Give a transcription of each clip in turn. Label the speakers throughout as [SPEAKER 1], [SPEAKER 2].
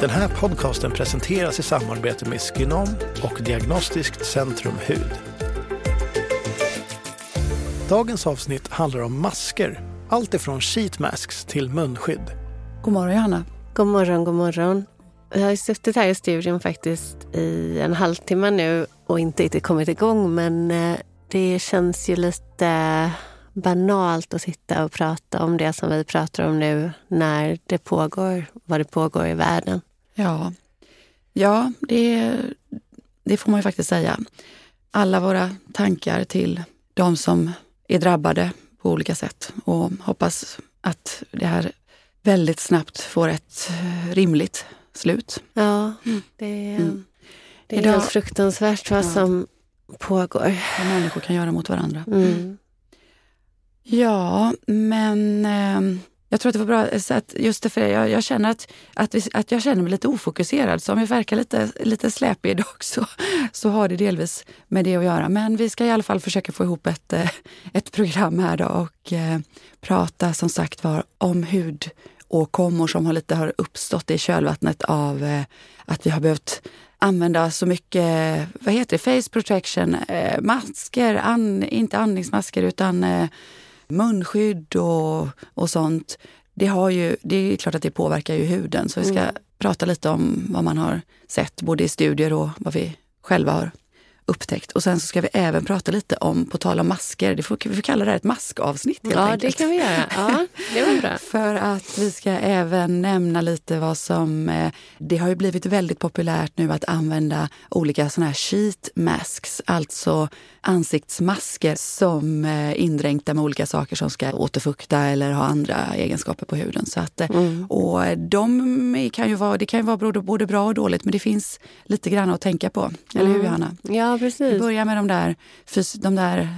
[SPEAKER 1] Den här podcasten presenteras i samarbete med Skinom och Diagnostiskt Centrum Hud. Dagens avsnitt handlar om masker. Allt ifrån sheet masks till munskydd.
[SPEAKER 2] God morgon Johanna.
[SPEAKER 3] God morgon, god morgon. Jag har suttit här i studion faktiskt i en halvtimme nu och inte riktigt kommit igång men eh, det känns ju lite banalt att sitta och prata om det som vi pratar om nu när det pågår, vad det pågår i världen.
[SPEAKER 2] Ja, ja det, det får man ju faktiskt säga. Alla våra tankar till de som är drabbade på olika sätt och hoppas att det här väldigt snabbt får ett rimligt slut.
[SPEAKER 3] Ja, det, mm. det är Idag, helt fruktansvärt vad ja. som pågår.
[SPEAKER 2] Vad människor kan göra mot varandra.
[SPEAKER 3] Mm.
[SPEAKER 2] Ja, men eh, jag tror att det var bra, eh, att just det för jag, jag känner att, att, vi, att jag känner mig lite ofokuserad. Så om jag verkar lite, lite släpig idag så, så har det delvis med det att göra. Men vi ska i alla fall försöka få ihop ett, eh, ett program här då och eh, prata som sagt var om hudåkommor som har lite har uppstått i kölvattnet av eh, att vi har behövt använda så mycket, vad heter det, face protection, eh, masker, an, inte andningsmasker utan eh, munskydd och, och sånt. Det, har ju, det är klart att det påverkar ju huden så vi ska mm. prata lite om vad man har sett både i studier och vad vi själva har upptäckt. Och sen så ska vi även prata lite om, på tal om masker, det får, vi får kalla det här ett maskavsnitt helt
[SPEAKER 3] ja,
[SPEAKER 2] enkelt.
[SPEAKER 3] Ja, det kan vi göra. Ja, det var bra.
[SPEAKER 2] För att vi ska även nämna lite vad som... Eh, det har ju blivit väldigt populärt nu att använda olika såna här sheet masks, alltså ansiktsmasker som är eh, indränkta med olika saker som ska återfukta eller ha andra egenskaper på huden. Så att, eh, mm. Och de kan ju vara, det kan ju vara både bra och dåligt men det finns lite grann att tänka på. Eller hur mm. Johanna?
[SPEAKER 3] Ja, precis.
[SPEAKER 2] Vi börjar med de där, de där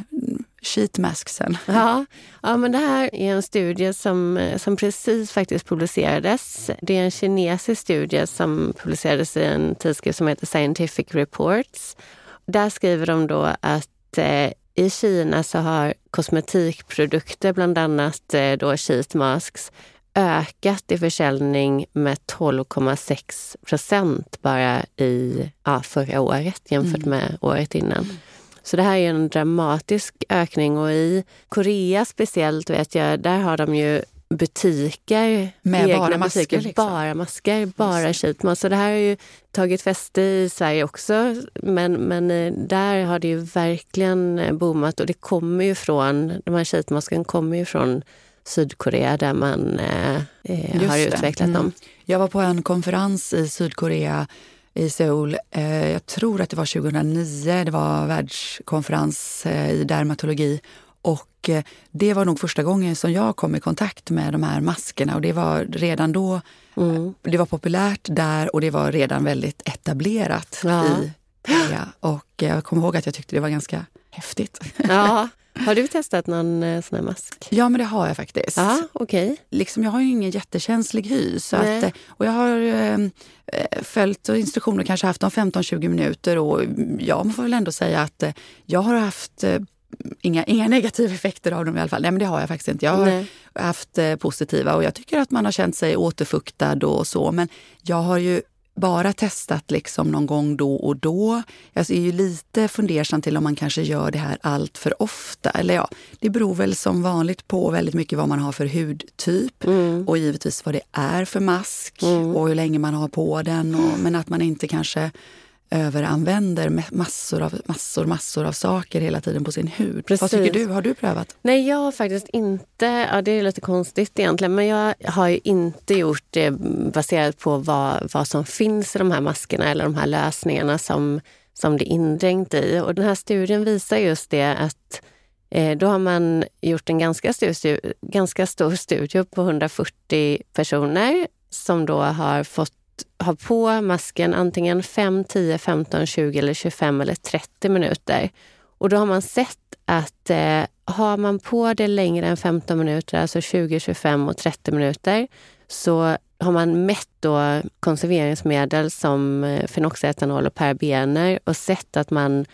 [SPEAKER 2] sheetmasksen.
[SPEAKER 3] Ja, ja, men det här är en studie som, som precis faktiskt publicerades. Det är en kinesisk studie som publicerades i en tidskrift som heter Scientific Reports. Där skriver de då att eh, i Kina så har kosmetikprodukter, bland annat eh, då sheet masks, ökat i försäljning med 12,6 procent bara i ja, förra året jämfört mm. med året innan. Så det här är en dramatisk ökning och i Korea speciellt vet jag, där har de ju butiker,
[SPEAKER 2] med egna bara masker, butiker,
[SPEAKER 3] liksom. bara masker, bara sheetmask. Så det här har ju tagit fäste i Sverige också, men, men eh, där har det ju verkligen boomat och det kommer ju från, de här sheetmasken kommer ju från Sydkorea där man eh, eh har utvecklat mm. dem.
[SPEAKER 2] Jag var på en konferens i Sydkorea i Seoul. Eh, jag tror att det var 2009. Det var världskonferens eh, i dermatologi. Och eh, det var nog första gången som jag kom i kontakt med de här maskerna. Och det var redan då, mm. det var populärt där och det var redan väldigt etablerat ja. i Korea. Och jag kommer ihåg att jag tyckte det var ganska häftigt.
[SPEAKER 3] Ja, Har du testat någon eh, sån här mask?
[SPEAKER 2] Ja, men det har jag faktiskt.
[SPEAKER 3] Ja, okay.
[SPEAKER 2] liksom, jag har ju ingen jättekänslig hy. Så att, eh, och jag har eh, eh, följt instruktioner, kanske haft dem 15-20 minuter. Och ja, man får väl ändå säga att eh, jag har haft eh, Inga, inga negativa effekter av dem i alla fall. Nej, men det har jag faktiskt inte. Jag har Nej. haft eh, positiva och jag tycker att man har känt sig återfuktad och så. Men jag har ju bara testat liksom någon gång då och då. Jag är ju lite fundersam till om man kanske gör det här allt för ofta. Eller ja, det beror väl som vanligt på väldigt mycket vad man har för hudtyp mm. och givetvis vad det är för mask mm. och hur länge man har på den. Och, men att man inte kanske överanvänder massor av, massor, massor av saker hela tiden på sin hud. Precis. Vad tycker du? Har du prövat?
[SPEAKER 3] Nej, jag har faktiskt inte. Ja, det är lite konstigt egentligen, men jag har ju inte gjort det baserat på vad, vad som finns i de här maskerna eller de här lösningarna som, som det är indränkt i. Och den här studien visar just det att eh, då har man gjort en ganska stor, ganska stor studie på 140 personer som då har fått ha på masken antingen 5, 10, 15, 20 eller 25 eller 30 minuter. Och då har man sett att eh, har man på det längre än 15 minuter, alltså 20, 25 och 30 minuter, så har man mätt då konserveringsmedel som eh, fenoxetanol och parabener och sett att man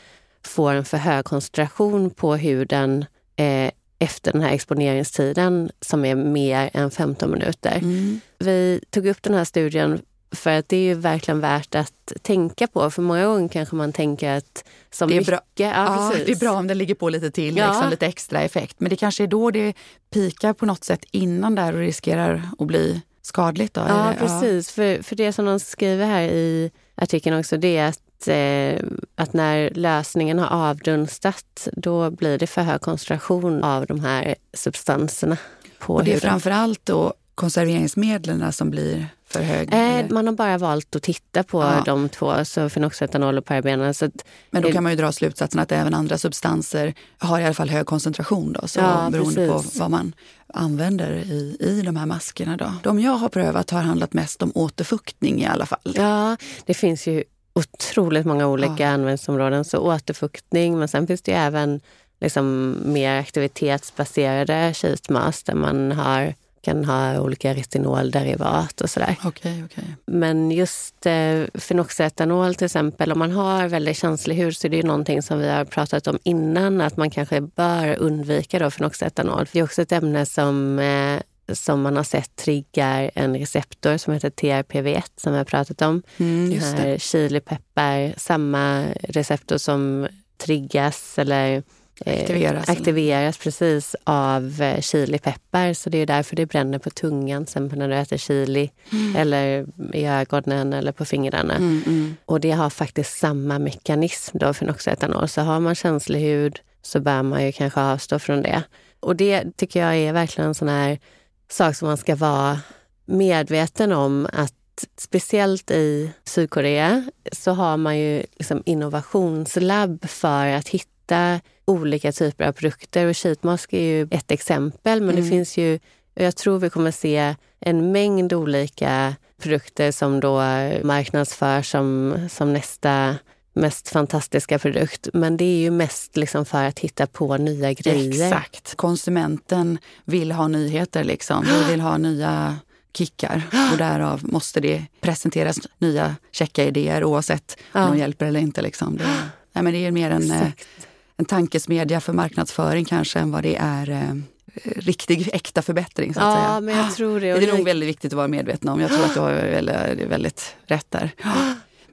[SPEAKER 3] får en för hög koncentration på huden eh, efter den här exponeringstiden som är mer än 15 minuter. Mm. Vi tog upp den här studien för att det är ju verkligen värt att tänka på. För många gånger kanske man tänker att som
[SPEAKER 2] det är
[SPEAKER 3] mycket...
[SPEAKER 2] Bra. Ja, ja, det är bra om det ligger på lite till, ja. liksom, lite extra effekt. Men det kanske är då det pikar på något sätt innan där och riskerar att bli skadligt. Då,
[SPEAKER 3] ja, precis. Ja. För, för det som de skriver här i artikeln också, det är att, eh, att när lösningen har avdunstat, då blir det för hög koncentration av de här substanserna. På
[SPEAKER 2] och det är
[SPEAKER 3] huden.
[SPEAKER 2] framför allt då konserveringsmedlen som blir för hög?
[SPEAKER 3] Eh, man har bara valt att titta på ja. de två, så fenoxetanol och parabener. Så
[SPEAKER 2] Men då kan man ju dra slutsatsen att även andra substanser har i alla fall hög koncentration då, så ja, beroende precis. på vad man använder i, i de här maskerna. Då. De jag har prövat har handlat mest om återfuktning i alla fall.
[SPEAKER 3] Ja, det finns ju otroligt många olika ja. användningsområden. Så återfuktning, men sen finns det ju även liksom mer aktivitetsbaserade sheetmask där man har kan ha olika retinolderivat och sådär.
[SPEAKER 2] Okay, okay.
[SPEAKER 3] Men just eh, fenoxetanol till exempel, om man har väldigt känslig hud så är det någonting som vi har pratat om innan, att man kanske bör undvika då fenoxetanol. Det är också ett ämne som eh, som man har sett triggar en receptor som heter TRPV1 som vi har pratat om.
[SPEAKER 2] Mm, just
[SPEAKER 3] här chilipeppar, samma receptor som triggas eller
[SPEAKER 2] Eh, aktiveras,
[SPEAKER 3] aktiveras precis av eh, chilipeppar. Så det är därför det bränner på tungan sen när du äter chili. Mm. Eller i ögonen eller på fingrarna.
[SPEAKER 2] Mm, mm.
[SPEAKER 3] Och det har faktiskt samma mekanism då fenoxetanol. Så har man känslig hud så bör man ju kanske avstå från det. Och det tycker jag är verkligen en sån här sak som man ska vara medveten om att speciellt i Sydkorea så har man ju liksom innovationslabb för att hitta olika typer av produkter. Och sheetmask är ju ett exempel, men mm. det finns ju... Jag tror vi kommer se en mängd olika produkter som då marknadsförs som, som nästa mest fantastiska produkt. Men det är ju mest liksom för att hitta på nya grejer.
[SPEAKER 2] Exakt. Konsumenten vill ha nyheter. liksom. Vi vill ha nya kickar och därav måste det presenteras nya käcka idéer oavsett ja. om de hjälper eller inte. Liksom. Det, nej, men det är mer en, Exakt en tankesmedja för marknadsföring kanske än vad det är eh, riktig, äkta förbättring. Så att
[SPEAKER 3] ja,
[SPEAKER 2] säga.
[SPEAKER 3] men jag tror det.
[SPEAKER 2] Det är nog väldigt viktigt att vara medveten om. Jag tror att du har väldigt, väldigt rätt där.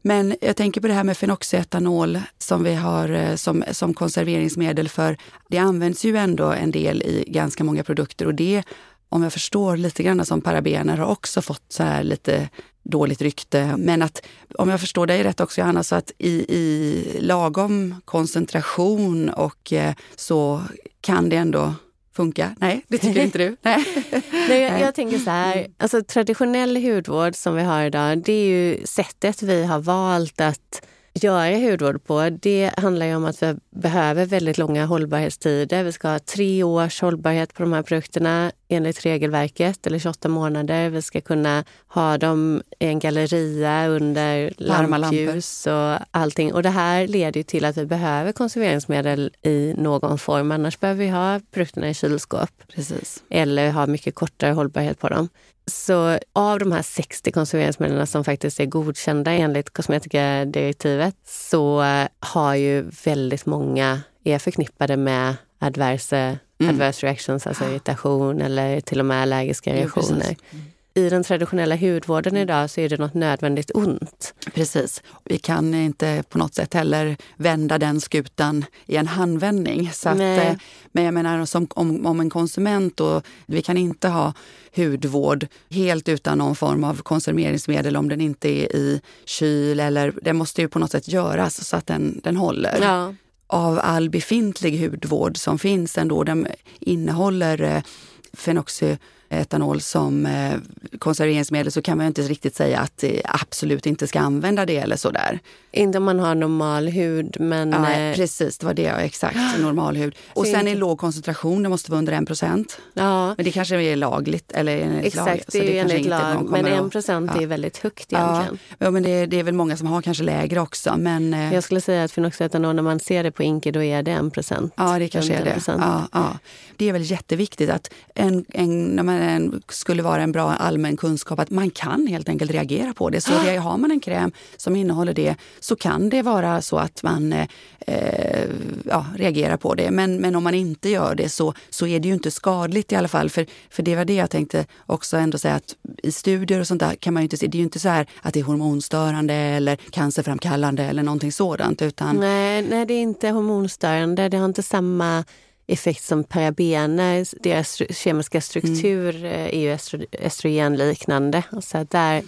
[SPEAKER 2] Men jag tänker på det här med fenoxetanol som vi har eh, som, som konserveringsmedel för det används ju ändå en del i ganska många produkter och det om jag förstår lite grann som parabener har också fått så här lite dåligt rykte. Men att om jag förstår dig rätt också Johanna, så att i, i lagom koncentration och eh, så kan det ändå funka? Nej, det tycker inte du?
[SPEAKER 3] Nej. Nej, jag, jag, tänker så här, alltså traditionell hudvård som vi har idag, det är ju sättet vi har valt att göra hudvård på, det handlar ju om att vi behöver väldigt långa hållbarhetstider. Vi ska ha tre års hållbarhet på de här produkterna enligt regelverket, eller 28 månader. Vi ska kunna ha dem i en galleria under lampljus och allting. Och det här leder ju till att vi behöver konserveringsmedel i någon form. Annars behöver vi ha produkterna i kylskåp.
[SPEAKER 2] Precis.
[SPEAKER 3] Eller ha mycket kortare hållbarhet på dem. Så av de här 60 konserveringsmedlen som faktiskt är godkända enligt kosmetikadirektivet så har ju väldigt många är förknippade med adverse, mm. adverse reactions, alltså irritation eller till och med allergiska reaktioner. Jo, i den traditionella hudvården idag så är det något nödvändigt ont.
[SPEAKER 2] Precis. Vi kan inte på något sätt heller vända den skutan i en handvändning. Så att, eh, men jag menar som, om, om en konsument, då, vi kan inte ha hudvård helt utan någon form av konserveringsmedel om den inte är i kyl. Eller, det måste ju på något sätt göras så att den, den håller.
[SPEAKER 3] Ja.
[SPEAKER 2] Av all befintlig hudvård som finns ändå, den innehåller eh, fenoxy etanol som eh, konserveringsmedel så kan man inte riktigt säga att absolut inte ska använda det eller sådär.
[SPEAKER 3] Inte om man har normal hud men...
[SPEAKER 2] Ja,
[SPEAKER 3] eh,
[SPEAKER 2] precis, det var det, exakt, normal hud. Och sen i låg koncentration, det måste vara under 1 procent.
[SPEAKER 3] ja,
[SPEAKER 2] Men det kanske är lagligt. Eller enligt lag,
[SPEAKER 3] exakt.
[SPEAKER 2] så
[SPEAKER 3] Det är ju enligt lag. Men
[SPEAKER 2] kommer
[SPEAKER 3] en
[SPEAKER 2] att-
[SPEAKER 3] procent
[SPEAKER 2] ja.
[SPEAKER 3] är väldigt högt egentligen.
[SPEAKER 2] ja men det, det är väl många som har kanske lägre också. Men, eh,
[SPEAKER 3] Jag skulle säga att fenoxetanol, när man ser det på Inke, då är det en procent.
[SPEAKER 2] Ja, det kanske är
[SPEAKER 3] Runt en
[SPEAKER 2] det. Ja, ja. Det är väl jätteviktigt att en, en, när man skulle vara en bra allmän kunskap att man kan helt enkelt reagera på det. Så det, har man en kräm som innehåller det så kan det vara så att man eh, eh, ja, reagerar på det. Men, men om man inte gör det så, så är det ju inte skadligt i alla fall. För, för det var det jag tänkte också ändå säga att i studier och sånt där kan man ju inte se, det är ju inte så här att det är hormonstörande eller cancerframkallande eller någonting sådant. Utan,
[SPEAKER 3] Nej, nej, det är inte hormonstörande. Det har inte samma effekt som parabener. Deras kemiska struktur
[SPEAKER 2] Mm.
[SPEAKER 3] eh, är ju estro, estrogenliknande. Så där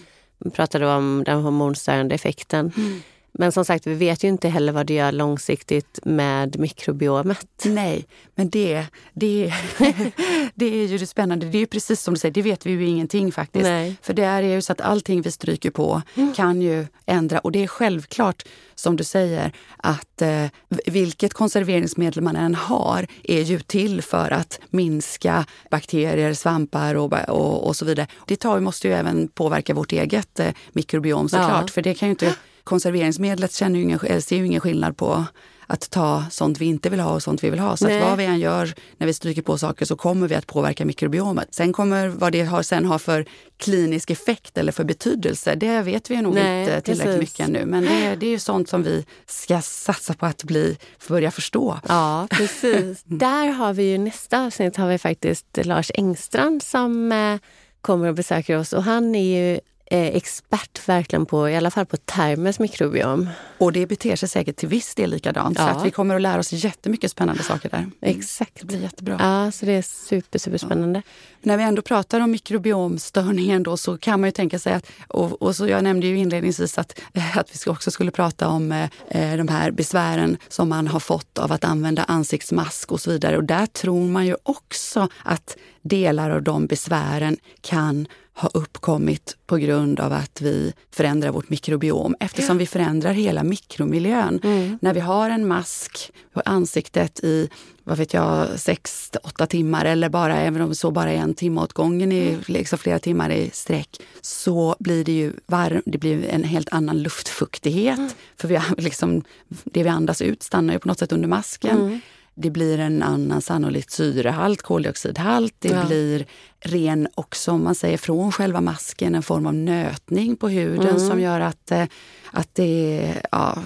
[SPEAKER 3] pratar du om den hormonstörande effekten.
[SPEAKER 2] Mm.
[SPEAKER 3] Men som sagt, vi vet ju inte heller vad det gör långsiktigt med mikrobiomet.
[SPEAKER 2] Nej, men det, det, det är ju det spännande. Det är ju precis som du säger, det vet vi ju ingenting faktiskt.
[SPEAKER 3] Nej.
[SPEAKER 2] För det är ju så att allting vi stryker på kan ju ändra. Och det är självklart, som du säger, att eh, vilket konserveringsmedel man än har är ju till för att minska bakterier, svampar och, och, och så vidare. Det tar, måste ju även påverka vårt eget eh, mikrobiom såklart.
[SPEAKER 3] Ja.
[SPEAKER 2] För det kan ju inte, konserveringsmedlet känner ju ingen, ser ju ingen skillnad på att ta sånt vi inte vill ha och sånt vi vill ha. Så
[SPEAKER 3] Nej.
[SPEAKER 2] att vad vi än gör när vi stryker på saker så kommer vi att påverka mikrobiomet. Sen kommer vad det har, sen har för klinisk effekt eller för betydelse, det vet vi nog
[SPEAKER 3] Nej,
[SPEAKER 2] inte tillräckligt
[SPEAKER 3] precis.
[SPEAKER 2] mycket ännu. Men det, det är ju sånt som vi ska satsa på att bli, börja förstå.
[SPEAKER 3] Ja, precis. Där har vi ju nästa avsnitt har vi faktiskt Lars Engstrand som eh, kommer och besöker oss och han är ju expert verkligen på, i alla fall på tarmens mikrobiom.
[SPEAKER 2] Och det beter sig säkert till viss del likadant. Så
[SPEAKER 3] Ja.
[SPEAKER 2] att vi kommer att lära oss jättemycket spännande saker där.
[SPEAKER 3] Exakt.
[SPEAKER 2] Det blir jättebra.
[SPEAKER 3] Ja, så det är super, super spännande.
[SPEAKER 2] När vi ändå pratar om mikrobiomstörningen då så kan man ju tänka sig att, och, och så jag nämnde ju inledningsvis att, eh, att vi också skulle prata om eh, eh, de här besvären som man har fått av att använda ansiktsmask och så vidare. Och där tror man ju också att delar av de besvären kan ha uppkommit på grund av att vi förändrar vårt mikrobiom eftersom vi förändrar hela mikromiljön. När vi har en mask på ansiktet i vad vet jag, sex, åtta timmar eller bara, även om så bara en timme åt gången i liksom flera timmar i sträck, så blir det ju varm, det blir en helt annan luftfuktighet. För vi har liksom, det vi andas ut stannar ju på något sätt under masken. Det blir en annan sannolikt syrehalt, koldioxidhalt. Det
[SPEAKER 3] Ja.
[SPEAKER 2] blir ren också, om man säger från själva masken, en form av nötning på huden som gör att, eh, att det ja,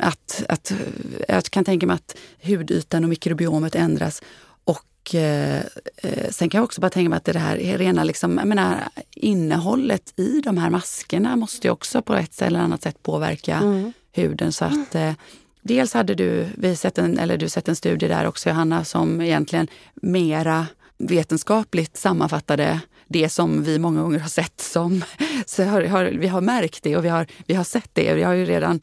[SPEAKER 2] att, att jag kan tänka mig att hudytan och mikrobiomet ändras. Och eh, eh, sen kan jag också bara tänka mig att det här är rena liksom, jag menar, innehållet i de här maskerna måste ju också på ett eller annat sätt påverka huden. Så att eh, Dels hade du, vi sett en, eller du sett en studie där också Johanna som egentligen mera vetenskapligt sammanfattade det som vi många gånger har sett som... Så har, har, vi har märkt det och vi har, vi har sett det. Vi har ju redan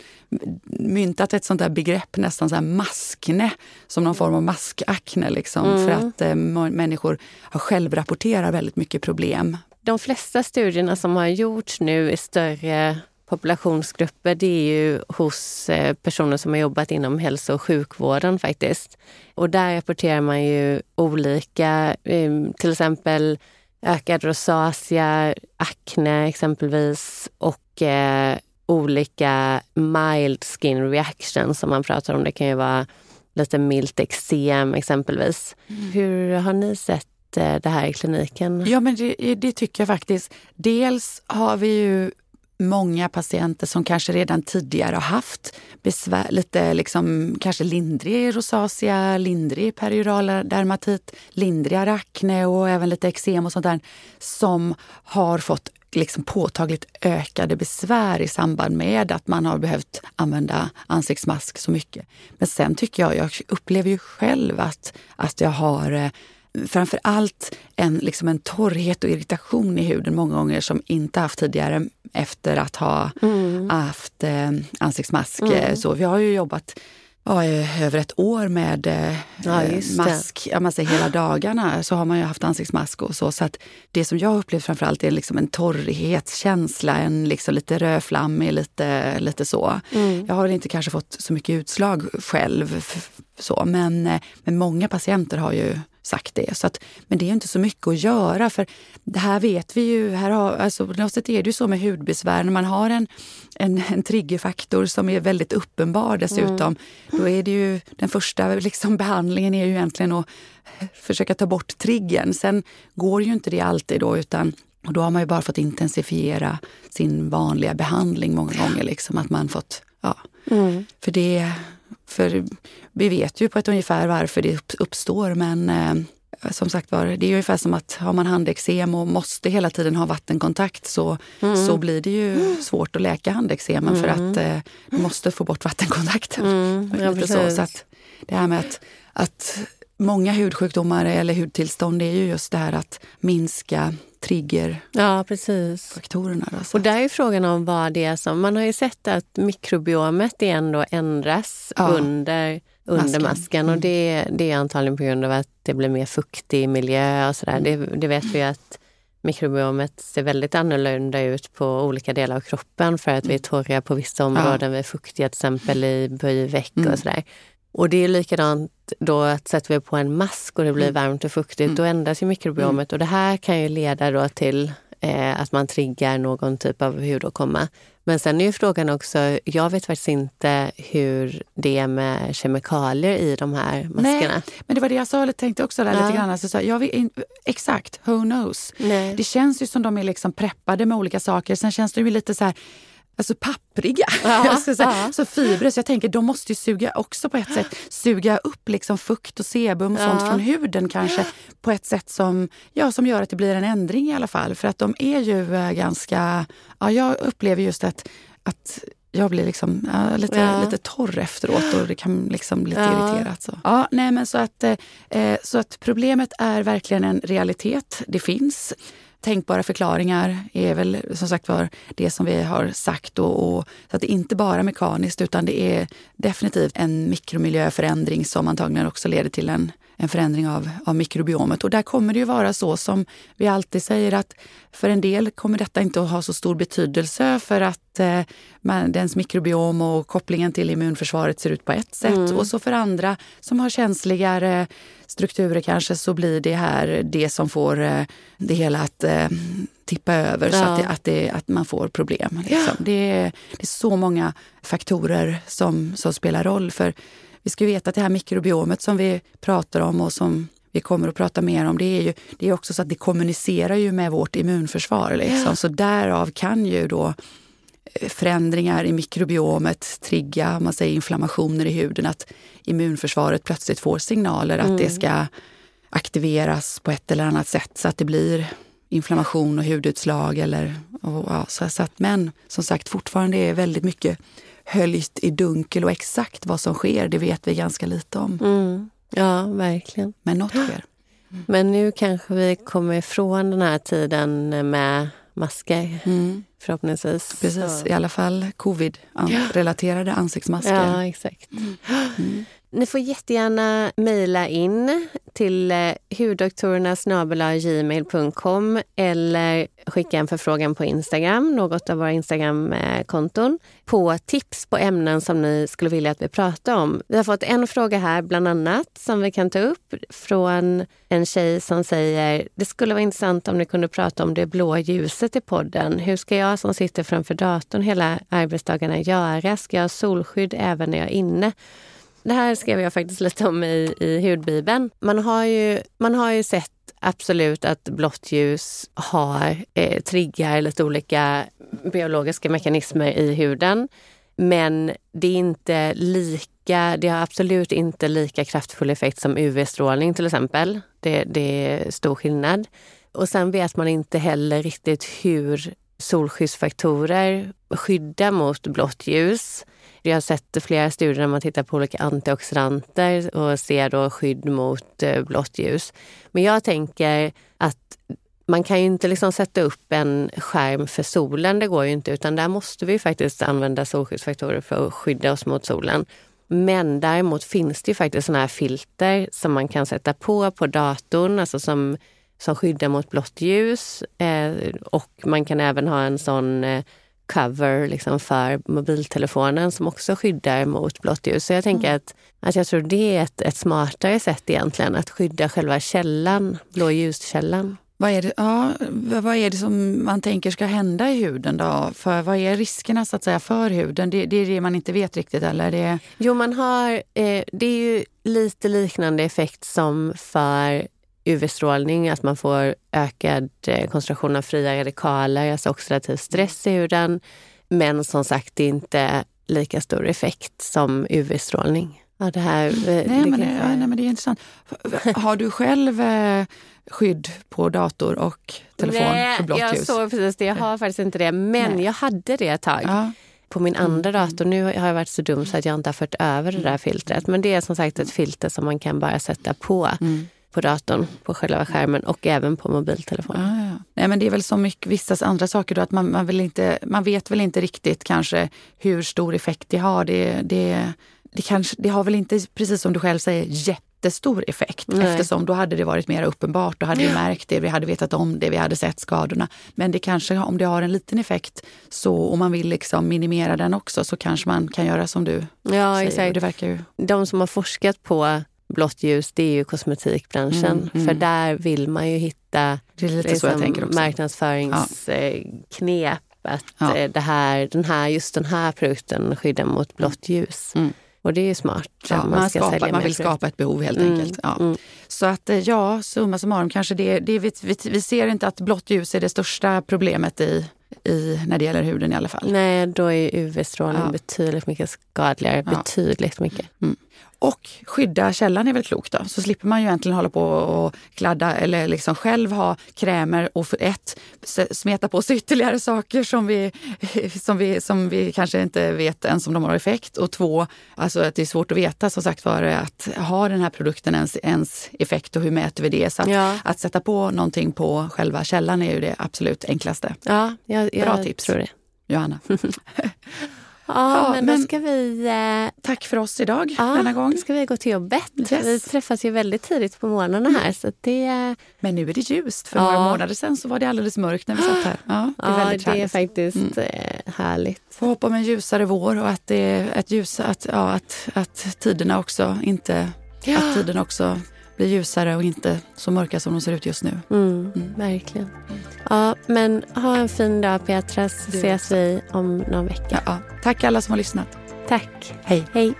[SPEAKER 2] myntat ett sånt där begrepp, nästan så maskne, som någon form av maskakne. Liksom, För att eh, människor har självrapporterar väldigt mycket problem.
[SPEAKER 3] De flesta studierna som har gjorts nu i större populationsgrupper det är ju hos eh, personer som har jobbat inom hälso och sjukvården faktiskt. Och där rapporterar man ju olika, eh, till exempel ökad rosacea, akne exempelvis och eh, olika mild skin reactions som man pratar om. Det kan ju vara lite milt eksem exempelvis. Hur har ni sett eh, det här i kliniken?
[SPEAKER 2] Ja, men det, det tycker jag faktiskt. Dels har vi ju många patienter som kanske redan tidigare har haft besvär, lite liksom, kanske lindrig rosacea, lindrig perioral dermatit, lindrigare akne och även lite eksem och sånt där som har fått liksom påtagligt ökade besvär i samband med att man har behövt använda ansiktsmask så mycket. Men sen tycker jag, jag upplever ju själv att, att jag har eh, framför allt en, liksom en torrhet och irritation i huden många gånger som inte haft tidigare efter att ha haft eh, ansiktsmask. Eh, Så vi har ju jobbat ja, över ett år med eh,
[SPEAKER 3] Ja,
[SPEAKER 2] mask, ja, man säger hela dagarna, så har man ju haft ansiktsmask och så. Så att det som jag upplevt framförallt är liksom en torrhetskänsla, en liksom lite rödflammig, lite, lite så.
[SPEAKER 3] Mm.
[SPEAKER 2] Jag har inte kanske fått så mycket utslag själv, så, men, eh, men många patienter har ju sagt det. Så att, men det är inte så mycket att göra för det här vet vi ju. Här har, alltså, på något sätt är det ju så med hudbesvär, när man har en, en, en triggerfaktor som är väldigt uppenbar dessutom, då är det ju den första liksom, behandlingen är ju egentligen att försöka ta bort triggern. Sen går ju inte det alltid då utan och då har man ju bara fått intensifiera sin vanliga behandling många gånger. Liksom, att man fått, ja,
[SPEAKER 3] Mm.
[SPEAKER 2] för det, för vi vet ju på ett ungefär varför det upp- uppstår men eh, som sagt var, det är ungefär som att har man handeksem och måste hela tiden ha vattenkontakt så, så blir det ju svårt att läka handeksemen för att eh, du måste få bort vattenkontakten.
[SPEAKER 3] Mm. Ja,
[SPEAKER 2] Lite så, så att det här med att, att många hudsjukdomar eller hudtillstånd är ju just det här att minska triggerfaktorerna.
[SPEAKER 3] ja. Och där är frågan om vad det är som... Man har ju sett att mikrobiomet ändå ändras
[SPEAKER 2] Ja.
[SPEAKER 3] under, under
[SPEAKER 2] Masken.
[SPEAKER 3] masken. Och
[SPEAKER 2] Mm.
[SPEAKER 3] det, det är antagligen på grund av att det blir mer fuktig miljö och sådär.
[SPEAKER 2] Mm.
[SPEAKER 3] Det, det vet vi ju att mikrobiomet ser väldigt annorlunda ut på olika delar av kroppen för att vi är torra på vissa områden. Vi är fuktiga till exempel i böjveck
[SPEAKER 2] Mm.
[SPEAKER 3] och sådär. Och det är likadant då att sätter vi på en mask och det blir
[SPEAKER 2] Mm.
[SPEAKER 3] varmt och fuktigt,
[SPEAKER 2] Mm.
[SPEAKER 3] då ändras ju mikrobiomet. Och det här kan ju leda då till eh, att man triggar någon typ av hudåkomma. Men sen är ju frågan också, jag vet faktiskt inte hur det är med kemikalier i de här maskerna.
[SPEAKER 2] Men det var det jag sa, eller tänkte också där
[SPEAKER 3] Ja.
[SPEAKER 2] lite grann. Alltså, så jag in- exakt, who knows?
[SPEAKER 3] Nej.
[SPEAKER 2] Det känns ju som de är liksom preppade med olika saker. Sen känns de ju lite så här Alltså pappriga,
[SPEAKER 3] Ja,
[SPEAKER 2] säga.
[SPEAKER 3] ja.
[SPEAKER 2] så fibrer. Så jag tänker de måste ju suga också på ett sätt suga upp liksom fukt och sebum och sånt
[SPEAKER 3] Ja.
[SPEAKER 2] från huden kanske på ett sätt som, ja, som gör att det blir en ändring i alla fall. För att de är ju eh, ganska, ja, jag upplever just att, att jag blir liksom, ja, lite,
[SPEAKER 3] Ja.
[SPEAKER 2] lite torr efteråt och det kan liksom bli lite
[SPEAKER 3] Ja.
[SPEAKER 2] irriterat. Så. Ja, nej, men så, att, eh, så att problemet är verkligen en realitet. Det finns. Tänkbara förklaringar är väl som sagt var det som vi har sagt. Och, och, så att det är inte bara mekaniskt utan det är definitivt en mikromiljöförändring som antagligen också leder till en, en förändring av, av mikrobiomet. Och där kommer det ju vara så som vi alltid säger att för en del kommer detta inte att ha så stor betydelse för att eh, man, dens mikrobiom och kopplingen till immunförsvaret ser ut på ett sätt.
[SPEAKER 3] Mm.
[SPEAKER 2] Och så för andra som har känsligare strukturer kanske så blir det här det som får eh, det hela att eh, tippa över så
[SPEAKER 3] Ja.
[SPEAKER 2] att, det, att, det, att man får problem. Liksom. Det, är, det är så många faktorer som, som spelar roll. För vi ska veta att det här mikrobiomet som vi pratar om och som vi kommer att prata mer om, det är ju det är också så att det kommunicerar ju med vårt immunförsvar. Liksom.
[SPEAKER 3] Ja.
[SPEAKER 2] Så därav kan ju då eh, förändringar i mikrobiomet trigga man säger, inflammationer i huden. Att immunförsvaret plötsligt får signaler att det ska aktiveras på ett eller annat sätt så att det blir inflammation och hudutslag. Eller, och, ja, så, så att, men som sagt, fortfarande är väldigt mycket höljt i dunkel och exakt vad som sker, det vet vi ganska lite om.
[SPEAKER 3] Mm. Ja, verkligen.
[SPEAKER 2] Men något sker.
[SPEAKER 3] Men nu kanske vi kommer ifrån den här tiden med masker,
[SPEAKER 2] Mm,
[SPEAKER 3] förhoppningsvis.
[SPEAKER 2] precis,
[SPEAKER 3] Så-
[SPEAKER 2] i alla fall covid-relaterade ansiktsmasker.
[SPEAKER 3] Ja, exakt. Ni får jättegärna mejla in till eh, eller skicka en förfrågan på Instagram, något av våra Instagram-konton, på tips på ämnen som ni skulle vilja att vi pratar om. Vi har fått en fråga här bland annat som vi kan ta upp från en tjej som säger det skulle vara intressant om ni kunde prata om det blå ljuset i podden. Hur ska jag som sitter framför datorn hela arbetsdagarna göra? Ska jag ha solskydd även när jag är inne? Det här skrev jag faktiskt lite om i, i hudbibeln. Man har, ju, man har ju sett absolut att blått ljus har, eh, triggar lite olika biologiska mekanismer i huden. Men det är inte lika, det har absolut inte lika kraftfull effekt som UV-strålning till exempel. Det, det är stor skillnad. Och sen vet man inte heller riktigt hur solskyddsfaktorer skyddar mot blått ljus. Jag har sett flera studier där man tittar på olika antioxidanter och ser då skydd mot eh, blått ljus. Men jag tänker att man kan ju inte liksom sätta upp en skärm för solen, det går ju inte, utan där måste vi faktiskt använda solskyddsfaktorer för att skydda oss mot solen. Men däremot finns det ju faktiskt såna här filter som man kan sätta på på datorn, alltså som, som skyddar mot blått ljus. Eh, och man kan även ha en sån eh, cover liksom för mobiltelefonen som också skyddar mot blått ljus. Så jag tänker mm. att, att jag tror det är ett, ett smartare sätt egentligen att skydda själva källan, blåljuskällan.
[SPEAKER 2] Vad är, det, ja, vad är det som man tänker ska hända i huden då? För vad är riskerna så att säga för huden? Det, det är det man inte vet riktigt eller? Det...
[SPEAKER 3] Jo, man har, eh, det är ju lite liknande effekt som för UV-strålning, att man får ökad eh, koncentration av fria radikaler, alltså oxidativ stress i huden. Men som sagt, det är inte lika stor effekt som UV-strålning.
[SPEAKER 2] Ja, det här, eh, nej, men det, ja, nej, men det är intressant. Har du själv eh, skydd på dator och telefon nej, för blått
[SPEAKER 3] jag
[SPEAKER 2] ljus?
[SPEAKER 3] såg precis det. Jag har faktiskt inte det. Men nej. jag hade det ett tag. Ja. På min andra mm. dator. Nu har jag varit så dum så att jag inte har fört över det där filtret. Men det är som sagt ett filter som man kan bara sätta på. Mm på datorn, på själva skärmen och även på mobiltelefonen.
[SPEAKER 2] Ah, ja. Nej, men det är väl så mycket vissa andra saker då att man, man, vill inte, man vet väl inte riktigt kanske hur stor effekt det har. Det, det, det, kanske, det har väl inte, precis som du själv säger, jättestor effekt Nej. eftersom då hade det varit mer uppenbart. Då hade vi märkt det, vi hade vetat om det, vi hade sett skadorna. Men det kanske, om det har en liten effekt så, och man vill liksom minimera den också så kanske man kan göra som du ja, säger. Exakt. Det verkar ju...
[SPEAKER 3] De som har forskat på blått ljus, det är ju kosmetikbranschen. Mm, mm. För där vill man ju hitta
[SPEAKER 2] liksom,
[SPEAKER 3] marknadsföringsknep. Ja. Att ja. Eh, det här, den här, just den här produkten skyddar mot blått ljus. Mm. Och det är smart.
[SPEAKER 2] Ja, man, man, skapa, man vill skapa ett behov helt mm, enkelt. Ja. Mm. Så att eh, ja, summa summarum kanske det, det vi, vi, vi ser inte att blått ljus är det största problemet i, i, när det gäller huden i alla fall.
[SPEAKER 3] Nej, då är UV-strålning ja. betydligt mycket skadligare. Ja. Betydligt mycket. Mm.
[SPEAKER 2] Och skydda källan är väl klokt då. Så slipper man ju egentligen hålla på och kladda eller liksom själv ha krämer och för ett, smeta på sig ytterligare saker som vi, som, vi, som vi kanske inte vet ens om de har effekt. Och två, alltså att det är svårt att veta som sagt var att har den här produkten ens, ens effekt och hur mäter vi det? Så att, ja. att sätta på någonting på själva källan är ju det absolut enklaste.
[SPEAKER 3] Ja, jag, jag
[SPEAKER 2] Bra tips. Johanna.
[SPEAKER 3] Ja, men, men då ska vi...
[SPEAKER 2] Eh, tack för oss idag ja, denna gång.
[SPEAKER 3] Då ska vi gå till jobbet. Yes. Vi träffas ju väldigt tidigt på morgnarna här. Mm. Så det...
[SPEAKER 2] Men nu är det ljust. För ja. några månader sedan så var det alldeles mörkt när vi satt här. Ja,
[SPEAKER 3] det är, ja, väldigt det är faktiskt mm. Eh, härligt.
[SPEAKER 2] Får hoppa om en ljusare vår och att, det är ett ljus, att, ja, att, att tiderna också inte... Ja. Att tiden också blir ljusare och inte så mörka som de ser ut just nu.
[SPEAKER 3] Mm, mm. Verkligen. Ja, men ha en fin dag Petra så ses vi om någon vecka.
[SPEAKER 2] Ja, Tack alla som har lyssnat.
[SPEAKER 3] Tack.
[SPEAKER 2] Hej.
[SPEAKER 3] Hej.